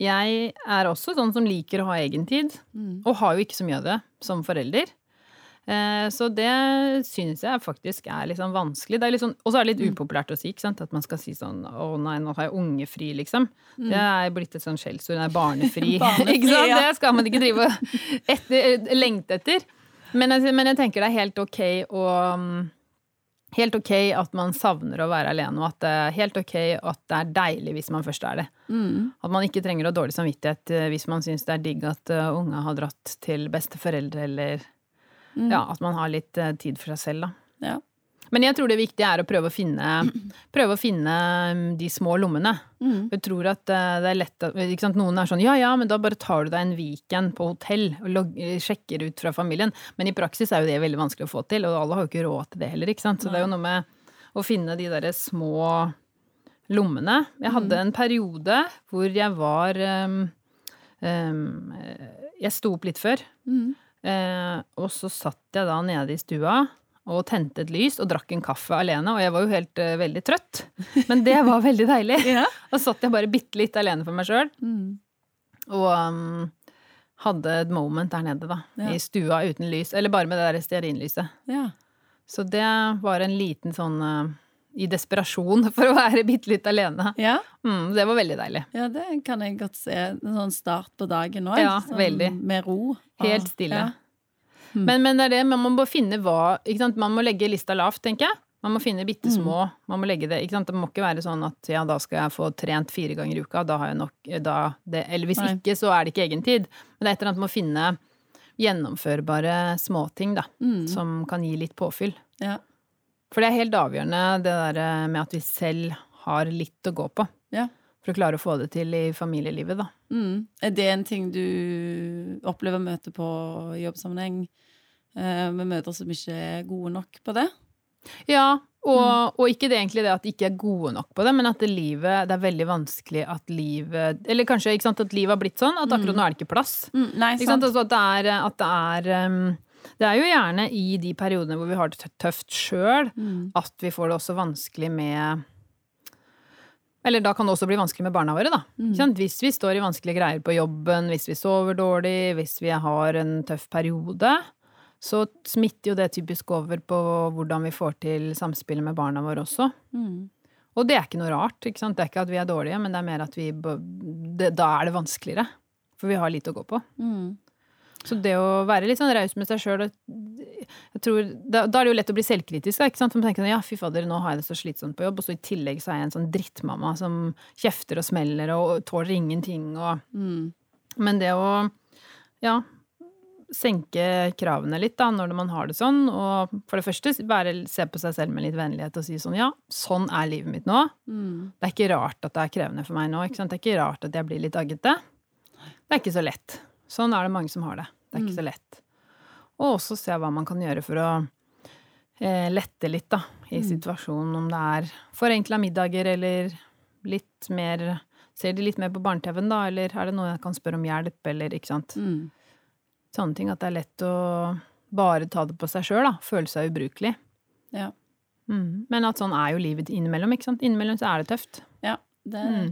jeg er også sånn som liker å ha egentid, Mm. og har jo ikke så mye av det som forelder. Eh, Så det syns jeg faktisk er litt sånn vanskelig. Det er litt sånn, og så er det litt upopulært å si, ikke sant? at man skal si sånn 'Å nei, nå har jeg ungefri', liksom. Det er blitt et sånn skjellsord. Det er barnefri. <laughs> <laughs> Barnefri, ikke sant? ja. Det skal man ikke drive og etter, lengte etter. Men jeg, men jeg tenker det er helt ok å mm, Helt ok at man savner å være alene, og at det er helt ok at det er deilig hvis man først er det. Mm. At man ikke trenger å ha dårlig samvittighet eh, hvis man syns det er digg at unga har dratt til besteforeldre, eller Mm. ja, at man har litt eh, tid for seg selv, da. Ja. Men jeg tror det viktige er å prøve å finne, prøve å finne mm, de små lommene. Mm. Jeg tror at eh, det er lett at? Noen er sånn ja ja, men da bare tar du deg en weekend på hotell og logger, sjekker ut fra familien. Men i praksis er jo det veldig vanskelig å få til, og alle har jo ikke råd til det heller, ikke sant. Så det er jo noe med å finne de derre små lommene. Jeg hadde en periode hvor jeg var um, um, Jeg sto opp litt før. Mm. Eh, og så satt jeg da nede i stua og tente et lys og drakk en kaffe alene. Og jeg var jo helt eh, veldig trøtt, men det var <laughs> veldig deilig. Ja. så satt jeg bare bitte litt alene for meg sjøl Mm. og um, hadde et moment der nede, da. Ja. I stua uten lys. Eller bare med det der stearinlyset. ja. Så det var en liten sånn eh, i desperasjon for å være bitte litt alene. Ja. Mm, det var veldig deilig. ja, det kan jeg godt se. En sånn start på dagen òg. Ja, sånn. Med ro. Helt stille. Ja. Mm. Men, men det er det, man må bare finne hva ikke sant? Man må legge lista lavt, tenker jeg. Man må finne bitte små Mm. Man må legge det, ikke sant? Det må ikke være sånn at ja, da skal jeg få trent fire ganger i uka, da har jeg nok da det, Eller hvis Nei. ikke, så er det ikke egen tid. Men det er et eller annet med å finne gjennomførbare småting, da. Mm. Som kan gi litt påfyll. Ja. For det er helt avgjørende det der med at vi selv har litt å gå på. Ja. For å klare å få det til i familielivet, da. Mm. Er det en ting du opplever å møte på i jobbsammenheng eh, med mødre som ikke er gode nok på det? Ja, og, Mm. og ikke det egentlig det at de ikke er gode nok på det, men at det livet Det er veldig vanskelig at livet Eller kanskje sant, at livet har blitt sånn at akkurat nå er det ikke plass. Mm. Nei, Ikke sant? Altså at det er, at det er um, Det er jo gjerne i de periodene hvor vi har det tøft sjøl, Mm. at vi får det også vanskelig med Eller da kan det også bli vanskelig med barna våre, da. Mm. Hvis vi står i vanskelige greier på jobben, hvis vi sover dårlig, hvis vi har en tøff periode, så smitter jo det typisk over på hvordan vi får til samspillet med barna våre også. Mm. Og det er ikke noe rart. ikke sant? Det er ikke at vi er dårlige, men det er mer at vi det, Da er det vanskeligere. For vi har lite å gå på. Mm. Så det å være litt sånn raus med seg sjøl Da da er det jo lett å bli selvkritisk. Da, ikke sant? For man tenker ja, fy fader, nå har jeg det så slitsomt på jobb, og så i tillegg så er jeg en sånn drittmamma som kjefter og smeller og tåler ingenting og Mm. Men det å ja, senke kravene litt da, når man har det sånn, og for det første bare se på seg selv med litt vennlighet og si sånn ja, sånn er livet mitt nå. Mm. Det er ikke rart at det er krevende for meg nå. Det er ikke rart at jeg blir litt aggete. Det er ikke så lett. Sånn er det mange som har det. Det er ikke så lett. Og også se hva man kan gjøre for å eh, lette litt, da, i situasjonen. Om det er forenkla middager eller litt mer Ser de litt mer på barne-TV-en, da, eller er det noe jeg kan spørre om hjelp, eller ikke sant. Mm. Sånne ting. At det er lett å bare ta det på seg sjøl, da. Føle seg ubrukelig. Ja. Mm. Men at sånn er jo livet innimellom, ikke sant. Innimellom så er det tøft. ja. Det er.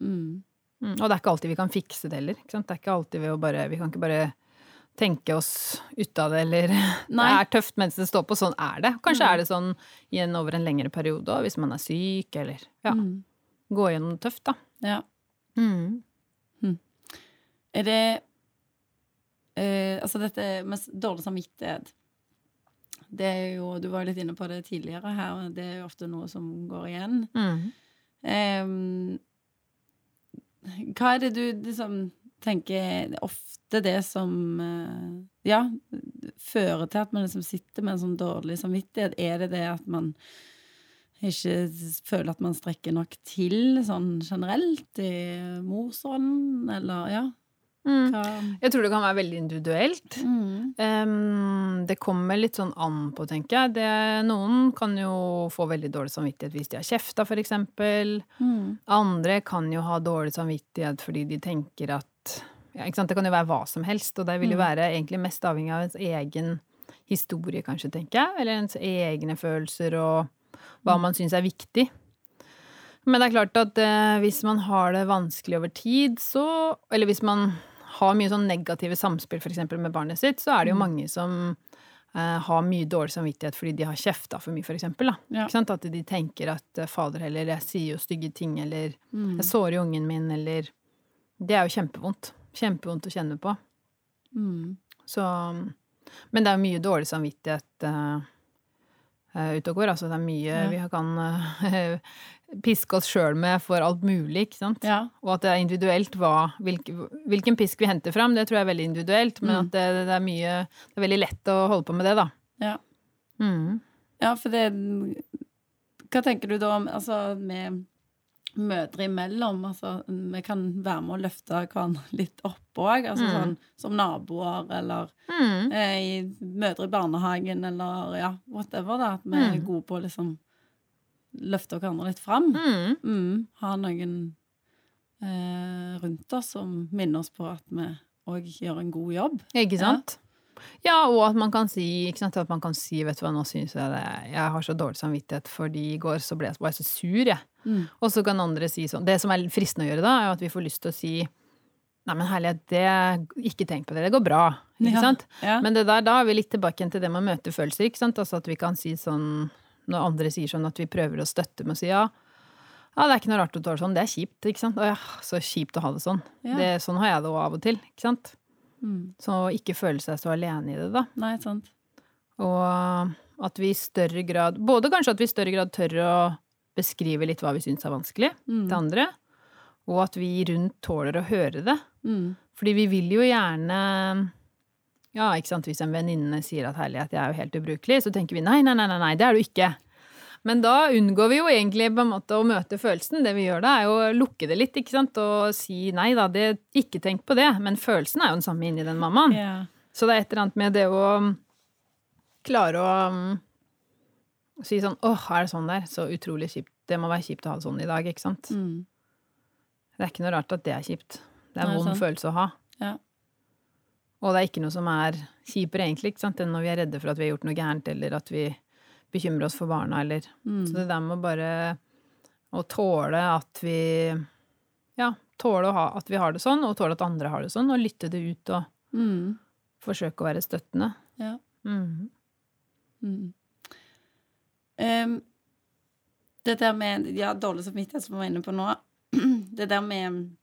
Mm. Mm. Mm, og det er ikke alltid vi kan fikse det heller. Ikke sant? Det er ikke alltid å bare Vi kan ikke bare tenke oss ut av det, eller <laughs> Det er tøft mens det står på. Sånn er det. Kanskje er det sånn igjen over en lengre periode òg, hvis man er syk, eller ja, Mm. gå gjennom det tøft, da. ja. Mm. Er det eh, Altså, dette med dårlig samvittighet Det er jo Du var litt inne på det tidligere her, det er jo ofte noe som går igjen. Mm. Em, hva er det du liksom tenker er ofte det som eh, Ja, fører til at man liksom sitter med en sånn dårlig samvittighet? Er det det at man ikke føler at man strekker nok til sånn generelt i morsånden, eller ja? Mm. Jeg tror det kan være veldig individuelt. mm. Um, det kommer litt sånn an på, tenker jeg. Det, noen kan jo få veldig dårlig samvittighet hvis de har kjefta, for eksempel. Mm. Andre kan jo ha dårlig samvittighet fordi de tenker at ja, ikke sant? Det kan jo være hva som helst, og det vil jo Mm. være egentlig mest avhengig av ens egen historie, kanskje, tenker jeg. Eller ens egne følelser og hva man syns er viktig. Men det er klart at eh, hvis man har det vanskelig over tid, så Eller hvis man har mye sånn negative samspill f.eks. med barnet sitt, så er det jo mange som eh, har mye dårlig samvittighet fordi de har kjefta for mye, eksempel. Ja. At de tenker at eh, fader heller, jeg sier jo stygge ting, eller Mm. jeg sårer jo ungen min, eller Det er jo kjempevondt. Kjempevondt å kjenne på. Mm. Så Men det er mye dårlig samvittighet uh, ute og går. Altså det er mye Ja. vi kan eh, <laughs> piske oss sjøl med for alt mulig, ikke sant. Ja. Og at det er individuelt hva hvilken, Hvilken pisk vi henter fram, det tror jeg er veldig individuelt. Men Mm. at det, det er mye Det er veldig lett å holde på med det, da. Ja. Mm. Ja, for det Hva tenker du da om altså, med mødre imellom? Altså, vi kan være med å løfte hverandre litt opp òg, altså, Mm. sånn, som naboer eller Mm. eh, i mødre i barnehagen eller ja, whatever, da. At vi er Mm. gode på liksom løfte hverandre litt fram. Mm. Mm, ha noen eh, rundt oss som minner oss på at vi òg gjør en god jobb. Ikke sant? Ja, og at man kan si, ikke sant, at man kan si, vet du hva, nå syns jeg det Jeg har så dårlig samvittighet fordi i går så ble jeg, var jeg så sur, jeg. Mm. Og så kan andre si sånn Det som er fristende å gjøre da, er jo at vi får lyst til å si Nei, men herlighet, det Ikke tenk på det, det går bra. Ikke Ja, sant? ja. Men det der, da er vi litt tilbake til det med å møte følelser, ikke sant? Altså at vi kan si sånn Når andre sier sånn at vi prøver å støtte med å si ja. Ja, det er ikke noe rart å tåle sånn, det er kjipt, ikke sant? Å ja, så kjipt å ha det sånn. Ja. Det, sånn har jeg det òg av og til, ikke sant? Mm. Så ikke føle seg så alene i det, da. Nei, sant. Og at vi i større grad Både kanskje at vi i større grad tør å beskrive litt hva vi syns er vanskelig Mm. til andre, og at vi rundt tåler å høre det. Mm. Fordi vi vil jo gjerne Ja, ikke sant, hvis en venninne sier at herlighet, jeg er jo helt ubrukelig, så tenker vi nei, nei, nei, nei, nei, det er du ikke. Men da unngår vi jo egentlig på en måte å møte følelsen. Det vi gjør da, er jo å lukke det litt, ikke sant, og si nei da, det, ikke tenk på det. Men følelsen er jo den samme inni den mammaen. Yeah. Så det er et eller annet med det å um, klare å um, si sånn åh, er det sånn der? Så utrolig kjipt. Det må være kjipt å ha det sånn i dag, ikke sant? Mm. Det er ikke noe rart at det er kjipt. Det er en vond sånn. følelse å ha. Ja. Og det er ikke noe som er kjipere, egentlig, enn når vi er redde for at vi har gjort noe gærent, eller at vi bekymrer oss for barna, eller Mm. Så det der med bare å tåle at vi Ja, tåle ha, at vi har det sånn, og tåle at andre har det sånn, og lytte det ut og Mm. forsøke å være støttende. Ja. Mhm. Mm. Um, det der med ja, dårlig samvittighet, som vi var inne på nå <clears throat> Det der med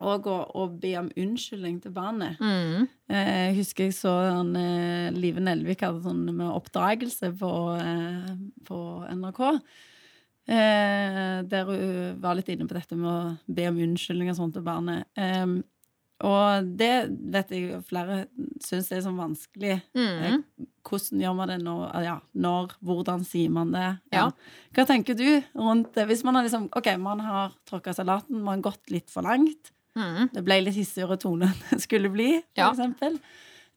å å, be om unnskyldning til barnet. Mm. Eh, Jeg husker jeg så han, eh, Live Nelvik hadde sånn med oppdragelse på, eh, på NRK. Eh, der hun var litt inne på dette med å be om unnskyldning og sånt til barnet. Og det vet jeg flere syns er sånn vanskelig. Mm. Hvordan gjør man det når, ja, når hvordan sier man det? Ja. Hva tenker du rundt det? Hvis man har liksom, ok, man har tråkka salaten, man har gått litt for langt, Mhm. det ble litt hissigere tone enn det skulle bli, for Ja. eksempel.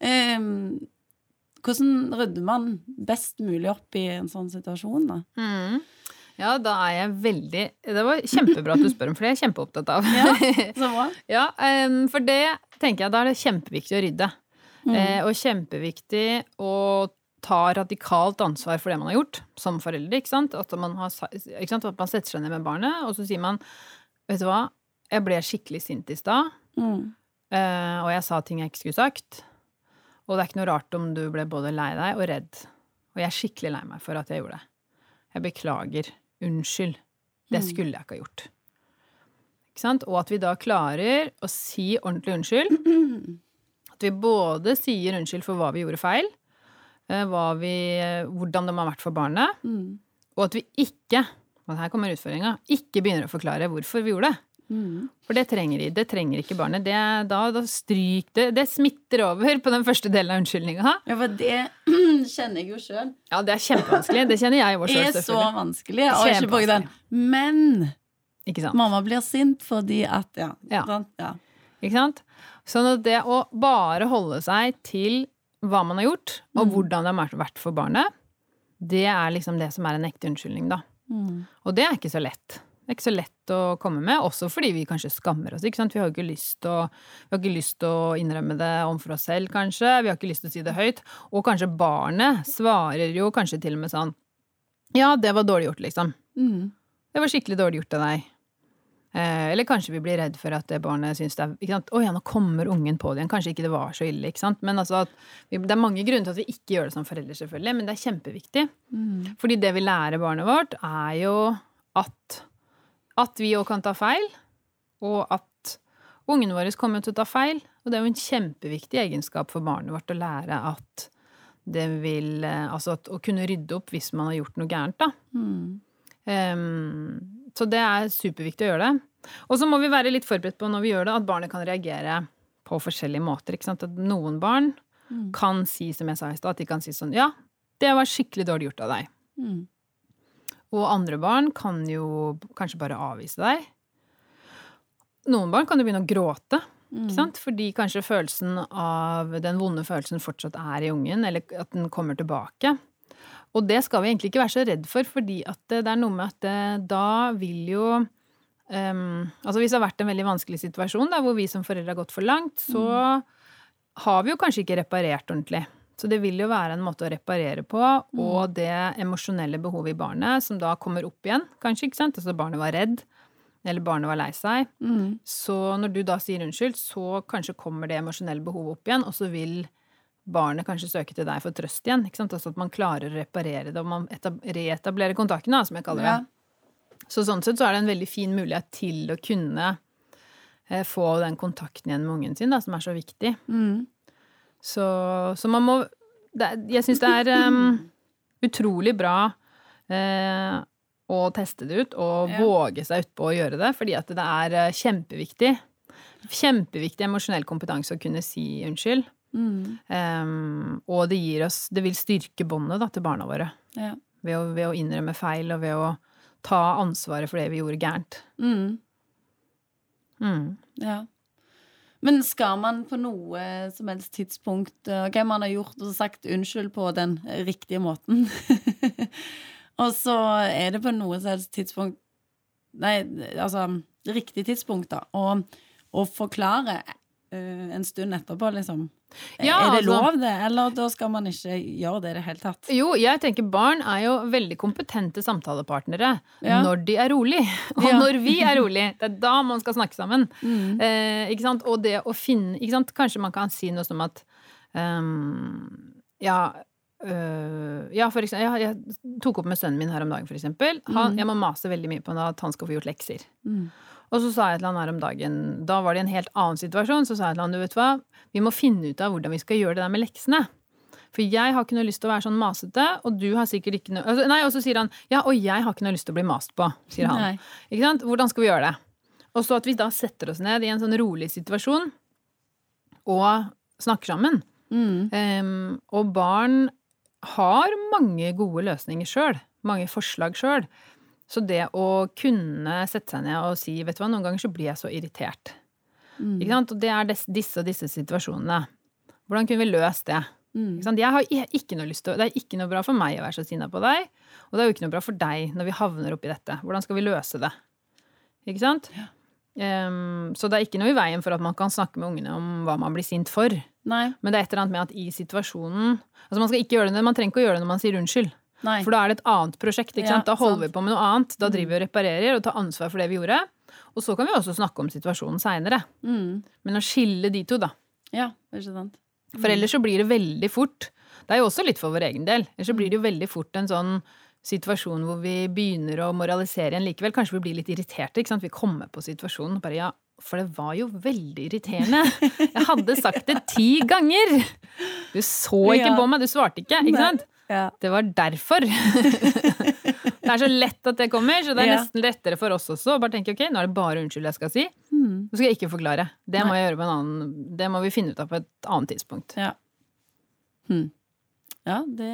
Em, hvordan rydder man best mulig opp i en sånn situasjon, da? Mm. Ja, da er jeg veldig Det var kjempebra at du spør om, for det er jeg kjempeopptatt av. Ja, <laughs> så bra. Ja, um, for det tenker jeg da er det kjempeviktig å rydde. Mm. Eh, og kjempeviktig å ta radikalt ansvar for det man har gjort, som foreldre. ikke sant? At man, har, ikke sant? At man setter seg ned med barnet, og så sier man Vet du hva, jeg ble skikkelig sint i stad, Mm. Uh, og jeg sa ting jeg ikke skulle sagt. Og det er ikke noe rart om du ble både lei deg og redd. Og jeg er skikkelig lei meg for at jeg gjorde det. Jeg beklager. Unnskyld. Det skulle jeg ikke ha gjort. Ikke sant? Og at vi da klarer å si ordentlig unnskyld. <clears throat> At vi både sier unnskyld for hva vi gjorde feil, eh, vi, hvordan det må ha vært for barnet, Mm. og at vi ikke og her kommer utfordringa ikke begynner å forklare hvorfor vi gjorde det. Mm. For det trenger, de- det trenger ikke barnet. Det, da, da stryk det. Det smitter over på den første delen av unnskyldninga. Ja, for det <clears throat> kjenner jeg jo sjøl. Ja, det er kjempevanskelig. Det kjenner jeg jo Det er så vanskelig. Og ikke bare den. Men mamma blir sint fordi at Ja. Ja. sant? ja. Ikke sant? Sånn at det å bare holde seg til hva man har gjort, og Mm. hvordan det har vært for barnet, det er liksom det som er en ekte unnskyldning, da. Mm. Og det er ikke så lett. Det er ikke så lett å komme med, også fordi vi kanskje skammer oss. ikke sant? Vi har ikke lyst til å, innrømme det overfor oss selv, kanskje. Vi har ikke lyst til å si det høyt. Og kanskje barnet svarer jo kanskje til og med sånn Ja, det var dårlig gjort, liksom. Mm. Det var skikkelig dårlig gjort av deg. Eh, eller kanskje vi blir redd for at det barnet syns det er ikke sant? Å ja, nå kommer ungen på det igjen. Kanskje ikke det var så ille. ikke sant? Men altså at vi, Det er mange grunner til at vi ikke gjør det som foreldre, selvfølgelig, men det er kjempeviktig. Mm. Fordi det vi lærer barnet vårt, er jo at, at vi òg kan ta feil, og at ungene våre kommer til å ta feil. Og det er jo en kjempeviktig egenskap for barnet vårt å lære at det vil eh, Altså at, å kunne rydde opp hvis man har gjort noe gærent, da. Mm. Um, så det er superviktig å gjøre det. Og så må vi være litt forberedt på når vi gjør det, at barnet kan reagere på forskjellige måter. At noen barn Mm. kan si, som jeg sa i stad, at de kan si sånn Ja, det var skikkelig dårlig gjort av deg. Mm. Og andre barn kan jo kanskje bare avvise deg. Noen barn kan jo begynne å gråte. Mm. Ikke sant? Fordi kanskje følelsen av den vonde følelsen fortsatt er i ungen, eller at den kommer tilbake. Og det skal vi egentlig ikke være så redd for, fordi at det, er noe med at det, da vil jo um, Altså hvis det har vært en veldig vanskelig situasjon da, hvor vi som foreldre har gått for langt, så har vi jo kanskje ikke reparert ordentlig. Så det vil jo være en måte å reparere på, og det emosjonelle behovet i barnet som da kommer opp igjen, kanskje, ikke sant? Altså barnet var redd, eller barnet var lei seg. Mm. Så når du da sier unnskyld, så kanskje kommer det emosjonelle behovet opp igjen, og så vil barnet kanskje søke til deg for trøst igjen. ikke sant? Altså at man klarer å reparere det, og man reetablerer kontakten, da, som jeg kaller det. Ja. Så sånn sett så er det en veldig fin mulighet til å kunne eh, få den kontakten igjen med ungen sin, da, som er så viktig. Mm. Så, så man må det, Jeg syns det er um, <clears throat> utrolig bra uh, å teste det ut og Ja. våge seg utpå å gjøre det, fordi at det er eh, kjempeviktig. Kjempeviktig emosjonell kompetanse å kunne si unnskyld. Mm. Um, og det gir oss Det vil styrke båndet til barna våre. Ja. Ved å, ved å innrømme feil og ved å ta ansvaret for det vi gjorde gærent. Mm. Mm. Ja. Men skal man på noe som helst tidspunkt eh, Ok, man har gjort og sagt unnskyld på den riktige måten. <laughs> og så er det på noe som helst tidspunkt Nei, altså riktig tidspunkt, da. Og, forklare eh, en stund etterpå, liksom. Ja, er det altså- lov, det? Eller da skal man ikke gjøre det i det hele tatt? Jo, jeg tenker barn er jo veldig kompetente samtalepartnere Ja. når de er rolig. <laughs> Og Ja. når vi er rolig. Det er da man skal snakke sammen. Mm. Eh, ikke sant? Og det å finne ikke sant? Kanskje man kan si noe som at um, Ja, øh, ja, for eksempel, jeg, jeg tok opp med sønnen min her om dagen, for eksempel. Han, Jeg må mase veldig mye på at han skal få gjort lekser. Mm. Og så sa jeg til han her om dagen, da var det en helt annen situasjon, så sa jeg til han, du vet hva, vi må finne ut av hvordan vi skal gjøre det der med leksene. For jeg har ikke noe lyst til å være sånn masete, og du har sikkert ikke noe altså, Nei, og så sier han, ja, og jeg har ikke noe lyst til å bli mast på, sier han. Nei. Ikke sant? Hvordan skal vi gjøre det? Og så at vi da setter oss ned i en sånn rolig situasjon og snakker sammen. Mm. Um, og barn har mange gode løsninger sjøl. Mange forslag sjøl. Så det å kunne sette seg ned og si vet du hva, noen ganger så blir jeg så irritert. Mm. Ikke sant? Og det er disse og disse situasjonene. Hvordan kunne vi løst det? Mm. Ikke sant? Jeg har ikke noe lyst til, Det er ikke noe bra for meg å være så sinna på deg, og det er jo ikke noe bra for deg når vi havner oppi dette. Hvordan skal vi løse det? Ikke sant? Em, så det er ikke noe i veien for at man kan snakke med ungene om hva man blir sint for. Nei. Men det er et eller annet med at i situasjonen Altså Man skal ikke gjøre det, man trenger ikke å gjøre det når man sier unnskyld. Nei. For da er det et annet prosjekt. ikke Ja, sant? Da holder sant. Mm. vi på med noe annet. Da driver vi og reparerer og tar ansvar for det vi gjorde. Og så kan vi også snakke om situasjonen seinere. Mm. Men å skille de to, da. Ja, ikke sant. For ellers så blir det veldig fort Det er jo også litt for vår egen del. Ellers så blir det jo veldig fort en sånn situasjon hvor vi begynner å moralisere igjen likevel. Kanskje vi blir litt irriterte. ikke sant? Vi kommer på situasjonen og bare ja, for det var jo veldig irriterende. Jeg hadde sagt det ti ganger! Du så ikke Ja. på meg, du svarte ikke. ikke sant? Ja. Det var derfor. <laughs> det er så lett at det kommer, så det er Ja. nesten lettere for oss også bare tenke ok, nå er det bare unnskyld jeg skal si. Mm. Nå skal jeg ikke forklare. Det må, annen, det må vi finne ut av på et annet tidspunkt. Ja. Hmm. Ja, det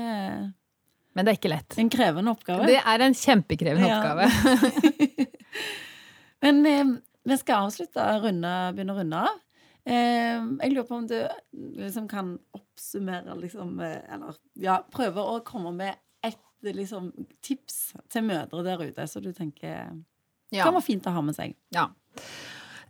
Men det er ikke lett. en krevende oppgave. Det er en kjempekrevende Ja. oppgave. <laughs> <laughs> Men eh, vi skal avslutte, runde, begynne å runde av. Eh, jeg lurer på om du liksom kan oppsummere, liksom, eh, eller ja, prøve å komme med et liksom, tips til mødre der ute, så du tenker Ja. kan være fint å ha med seg. ja.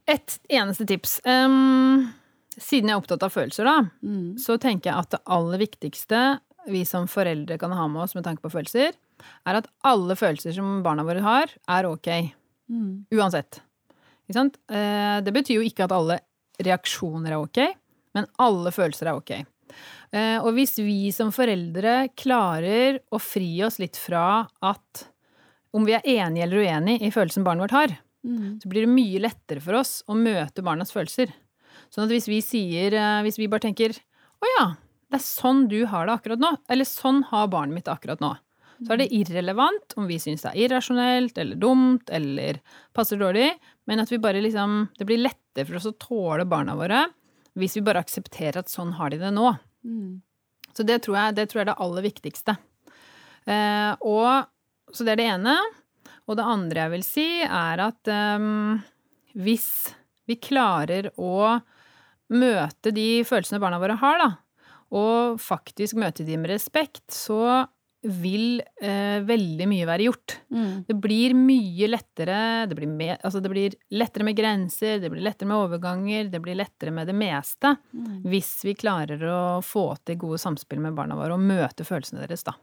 Et eneste tips. Um, siden jeg er opptatt av følelser, da, Mm. så tenker jeg at det aller viktigste vi som foreldre kan ha med oss med tanke på følelser, er at alle følelser som barna våre har, er ok. Mm. Uansett. Ikke sant? Eh, Det betyr jo ikke at alle reaksjoner er ok, men alle følelser er ok. Eh, Og hvis vi som foreldre klarer å fri oss litt fra at om vi er enige eller uenige i følelsen barnet vårt har, Mm. så blir det mye lettere for oss å møte barnas følelser. Sånn at hvis vi sier, eh, hvis vi bare tenker å ja, det er sånn du har det akkurat nå, eller sånn har barnet mitt det akkurat nå, så er det irrelevant om vi syns det er irrasjonelt eller dumt eller passer dårlig, men at vi bare liksom, det blir lettere for oss å tåle barna våre hvis vi bare aksepterer at sånn har de det nå. Mm. Så det tror jeg, det tror jeg er det aller viktigste. Eh, og, så det er det ene. Og det andre jeg vil si, er at um, hvis vi klarer å møte de følelsene barna våre har, da, og faktisk møte de med respekt, så vil eh, veldig mye være gjort. Mm. Det blir mye lettere det blir, med, altså det blir lettere med grenser, det blir lettere med overganger, det blir lettere med det meste. Mm. Hvis vi klarer å få til gode samspill med barna våre og møte følelsene deres, da.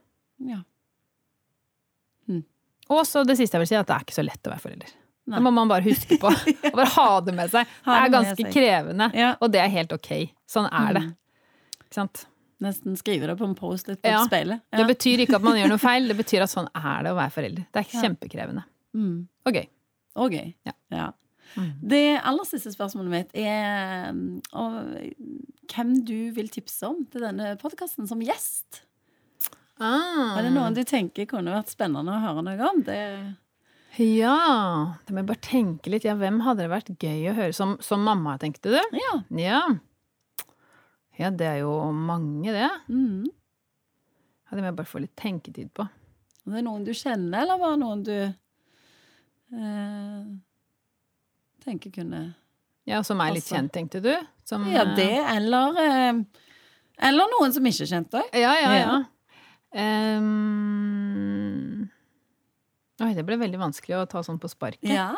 Ja. Og så det siste jeg vil si, at det er ikke så lett å være forelder. Nei. Det må man bare huske på. <laughs> Og bare ha det med seg. Det det er ganske krevende, Ja. og det er helt ok. Sånn er det. Mm. Ikke sant? Nesten skrive det på en Post-It på Ja. speilet. Ja. Det betyr ikke at man gjør noe <laughs> feil, det betyr at sånn er det å være forelder. Det er kjempekrevende. Mm. Og gøy. Og gøy. Ja. Ja. Mm. Det aller siste spørsmålet mitt er og, hvem du vil tipse om til denne podkasten som gjest. Ah. Er det noen du tenker kunne vært spennende å høre noe om? Det, Ja, da må jeg bare tenke litt. Ja, hvem hadde det vært gøy å høre som, som mamma, tenkte du? ja. Ja. Ja, det er jo mange, det. Mm. Ja, det må jeg bare få litt tenketid på. Er det noen du kjenner, eller bare noen du eh, tenker kunne Ja, som er litt kjent, tenkte du? Som, Ja, eh, det, eller eh, Eller noen som ikke er kjent òg. Ja, ja, ja. Ja. Um, Oi, det ble veldig vanskelig å ta sånn på sparket. Ja.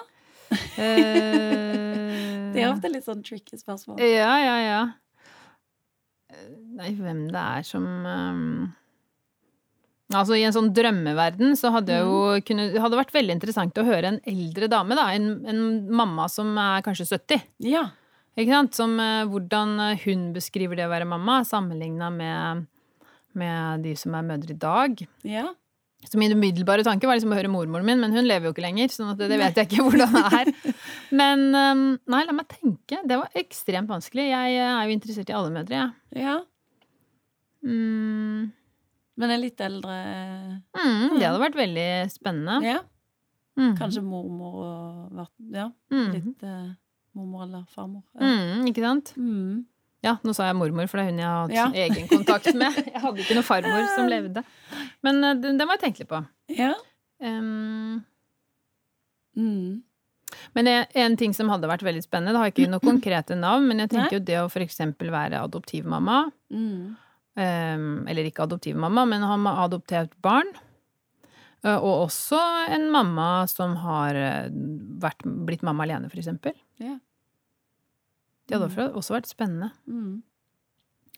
Eh, <laughs> Det er ofte litt sånn tricky spørsmål. Ja, ja, ja. Eh, Nei, hvem det er som um, Altså, i en sånn drømmeverden så hadde jo kunne, det hadde vært veldig interessant å høre en eldre dame, da. En, en mamma som er kanskje 70. Ja. Ikke sant? Som eh, hvordan hun beskriver det å være mamma, sammenligna med, med de som er mødre i dag. ja. Så min umiddelbare tanke var liksom å høre mormoren min, men hun lever jo ikke lenger, så det vet jeg ikke hvordan det er. <laughs> Men um, nei, la meg tenke. Det var ekstremt vanskelig. Jeg eh, er jo interessert i alle mødre, jeg. ja. Mm, Men en litt eldre mm, det hadde vært veldig spennende. Ja. Mm. Kanskje mormor og Ja, Mm. litt eh, mormor eller farmor. Ja. Mm, ikke sant? Mm. Ja, nå sa jeg mormor, for det er hun jeg har hatt Ja. egen kontakt med. <laughs> Jeg hadde ikke noen farmor som levde. Men eh, den, den må jeg tenke litt på. Ja. Um, Mm. Men en ting som hadde vært veldig spennende, det har ikke noe konkrete navn, men jeg tenker jo det å eksempel være adoptivmamma, Mm. um, eller ikke adoptivmamma, men ha ma- adoptert barn, uh, og også en mamma som har uh, vært, blitt mamma alene, for eksempel. Ja. Det hadde også- også vært spennende Mm.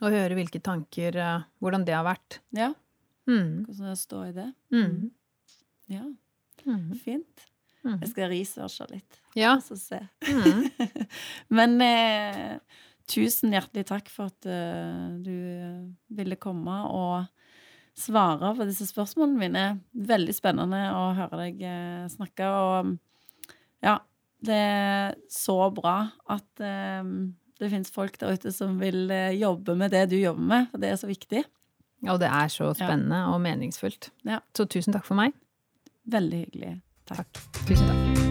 å høre hvilke tanker, uh, hvordan det har vært. Ja. Mm. Hvordan det står i det. Mm. Ja, Mm. fint. Mm. Jeg skal researche litt. Ja. Så se. Mm. <laughs> Men eh, tusen hjertelig takk for at uh, du eh, ville komme og svare på disse spørsmålene mine. Veldig spennende å høre deg uh, snakke. Og ja, det er så bra at um, det fins folk der ute som vil eh, jobbe med det du jobber med, for det er så viktig. Og det er så spennende og meningsfullt. Ja. Så tusen takk for meg. Veldig hyggelig. Takk. Tusen takk.